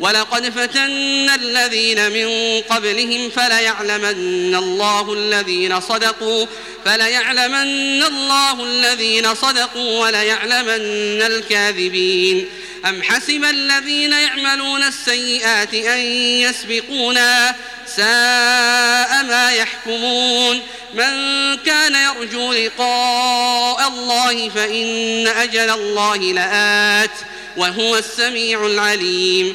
ولقد فتنا الذين من قبلهم فليعلمن الله الذين صدقوا فليعلمن الله الذين صدقوا وليعلمن الكاذبين. أم حسب الذين يعملون السيئات أن يسبقونا ساء ما يحكمون. من كان يرجو لقاء الله فإن أجل الله لآت وهو السميع العليم.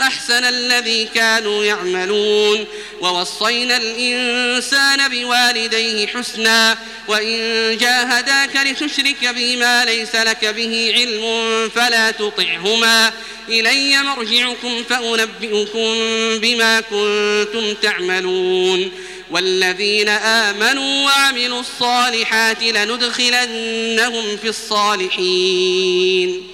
أحسن الذي كانوا يعملون. ووصينا الإنسان بوالديه حسنا. وإن جاهداك لتشرك بما ليس لك به علم فلا تطعهما. إلي مرجعكم فأنبئكم بما كنتم تعملون. والذين آمنوا وعملوا الصالحات لندخلنهم في الصالحين.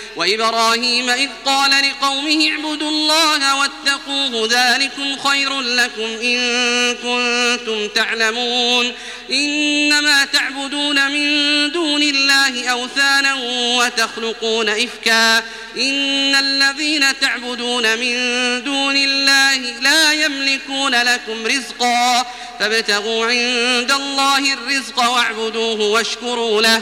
وإبراهيم إذ قال لقومه اعبدوا الله واتقوه ذلكم خير لكم إن كنتم تعلمون إنما تعبدون من دون الله أوثانا وتخلقون إفكا إن الذين تعبدون من دون الله لا يملكون لكم رزقا فابتغوا عند الله الرزق واعبدوه واشكروا له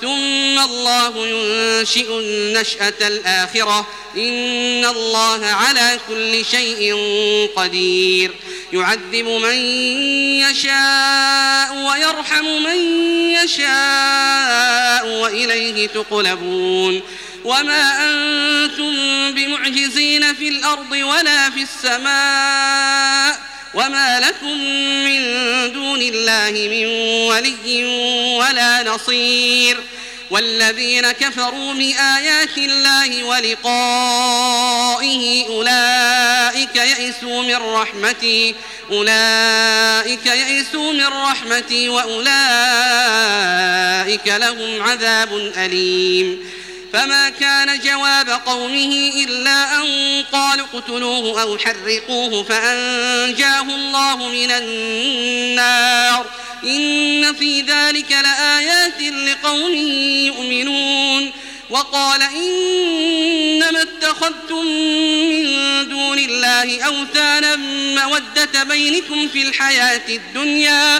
ثم الله ينشئ النشأة الآخرة. إن الله على كل شيء قدير. يعذب من يشاء ويرحم من يشاء وإليه تقلبون. وما أنتم بمعجزين في الأرض ولا في السماء. وما لكم من دون الله من ولي ولا نصير والذين كفروا بآيات الله ولقائه أولئك يئسوا من رحمتي أولئك يئسوا من رحمتي وأولئك لهم عذاب أليم فما كان جواب قومه إلا أن قالوا اقتلوه أو حرقوه فأنجاه الله من النار. إن في ذلك لآيات لقوم يؤمنون. وقال إنما اتخذتم من دون الله أوثانا مودة بينكم في الحياة الدنيا.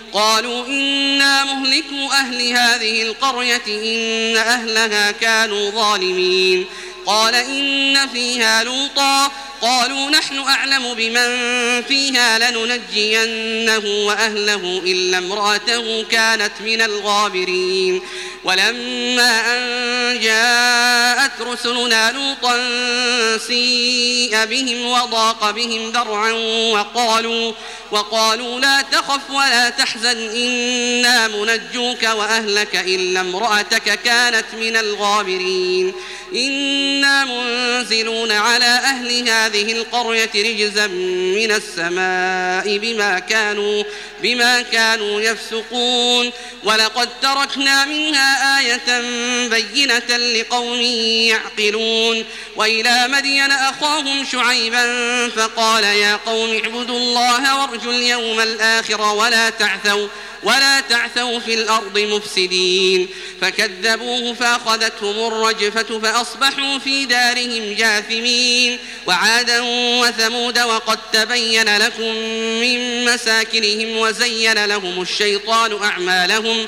قالوا إنا مهلكوا أهل هذه القرية إن أهلها كانوا ظالمين. قال إن فيها لوطا. قالوا نحن أعلم بمن فيها لننجينه وأهله إلا امرأته كانت من الغابرين. ولما أن جاءت رسلنا لوطا سيء بهم وضاق بهم ذرعا وقالوا وقالوا لا تخف ولا تحزن إنا منجوك وأهلك إلا امرأتك كانت من الغابرين. إنا منزلون على أهل هذه القرية رجزا من السماء بما كانوا بما كانوا يفسقون. ولقد تركنا منها آية بينة لقوم يعقلون. وإلى مدين أخاهم شعيبا فقال يا قوم اعبدوا الله وارجوا اليوم الآخر ولا تعثوا ولا تعثوا في الأرض مفسدين. فكذبوه فأخذتهم الرجفة فأصبحوا في دارهم جاثمين. وعادا وثمود وقد تبين لكم من مساكنهم وزين لهم الشيطان أعمالهم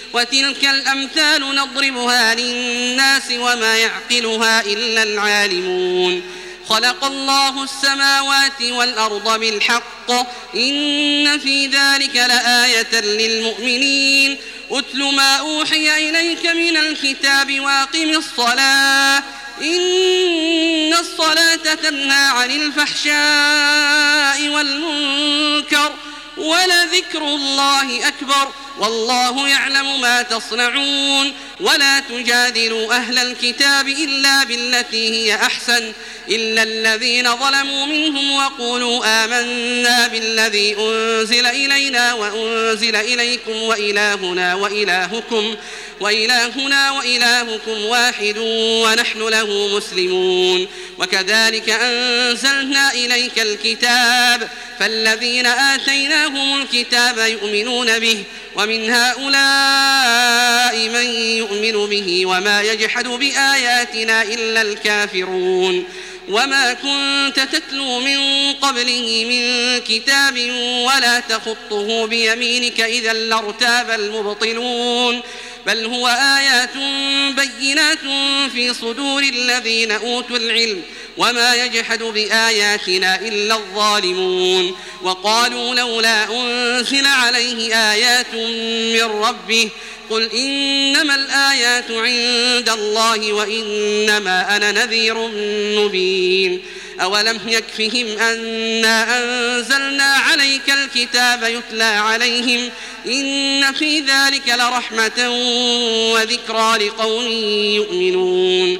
وتلك الأمثال نضربها للناس وما يعقلها إلا العالمون. خلق الله السماوات والأرض بالحق. إن في ذلك لآية للمؤمنين. أتل ما أوحي إليك من الكتاب وأقم الصلاة. إن الصلاة تنهى عن الفحشاء والمنكر. ولذكر الله أكبر والله يعلم ما تصنعون ولا تجادلوا أهل الكتاب إلا بالتي هي أحسن إلا الذين ظلموا منهم وقولوا آمنا بالذي أنزل إلينا وأنزل إليكم وإلهنا وإلهكم وإلهنا وإلهكم واحد ونحن له مسلمون وكذلك أنزلنا إليك الكتاب فالذين آتيناهم الكتاب يؤمنون به ومن هؤلاء من يؤمن به وما يجحد بآياتنا إلا الكافرون. وما كنت تتلو من قبله من كتاب ولا تخطه بيمينك إذا لارتاب المبطلون. بل هو آيات بينات في صدور الذين أوتوا العلم. وما يجحد بآياتنا إلا الظالمون. وقالوا لولا أنزل عليه آيات من ربه قل إنما الآيات عند الله وإنما أنا نذير مبين. أولم يكفهم أنا أنزلنا عليك الكتاب يتلى عليهم إن في ذلك لرحمة وذكرى لقوم يؤمنون.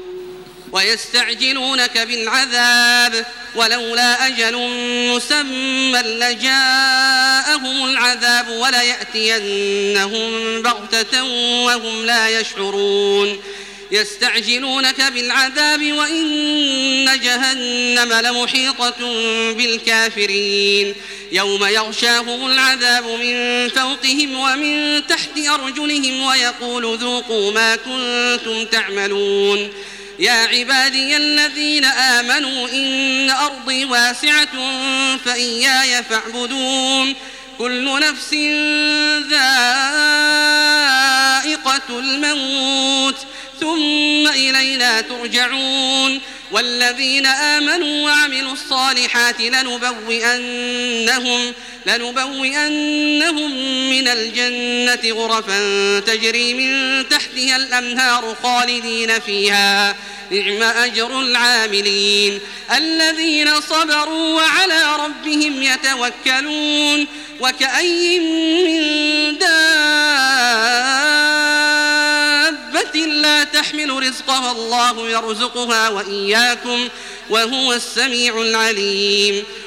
ويستعجلونك بالعذاب ولولا أجل مسمى لجاءهم العذاب وليأتينهم بغتة وهم لا يشعرون. يستعجلونك بالعذاب وإن جهنم لمحيطة بالكافرين. يوم يغشاهم العذاب من فوقهم ومن تحت أرجلهم ويقول ذوقوا ما كنتم تعملون. يا عبادي الذين آمنوا إن أرضي واسعة فإياي فاعبدون. كل نفس ذائقة الموت ثم إلينا ترجعون. والذين آمنوا وعملوا الصالحات لنبوئنهم لنبوئنهم من الجنة غرفا تجري من تحتها الأنهار خالدين فيها. نعم أجر العاملين. الذين صبروا وعلى ربهم يتوكلون. وكأي من دابة لا تحمل رزقها الله يرزقها وإياكم. وهو السميع العليم.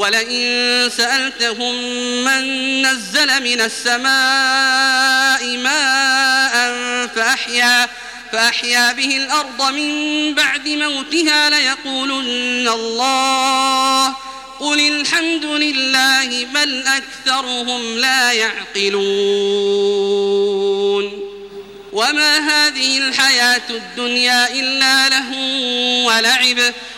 ولئن سألتهم من نزل من السماء ماء فأحيا فأحيا به الأرض من بعد موتها ليقولن الله. قل الحمد لله بل أكثرهم لا يعقلون. وما هذه الحياة الدنيا إلا له ولعب.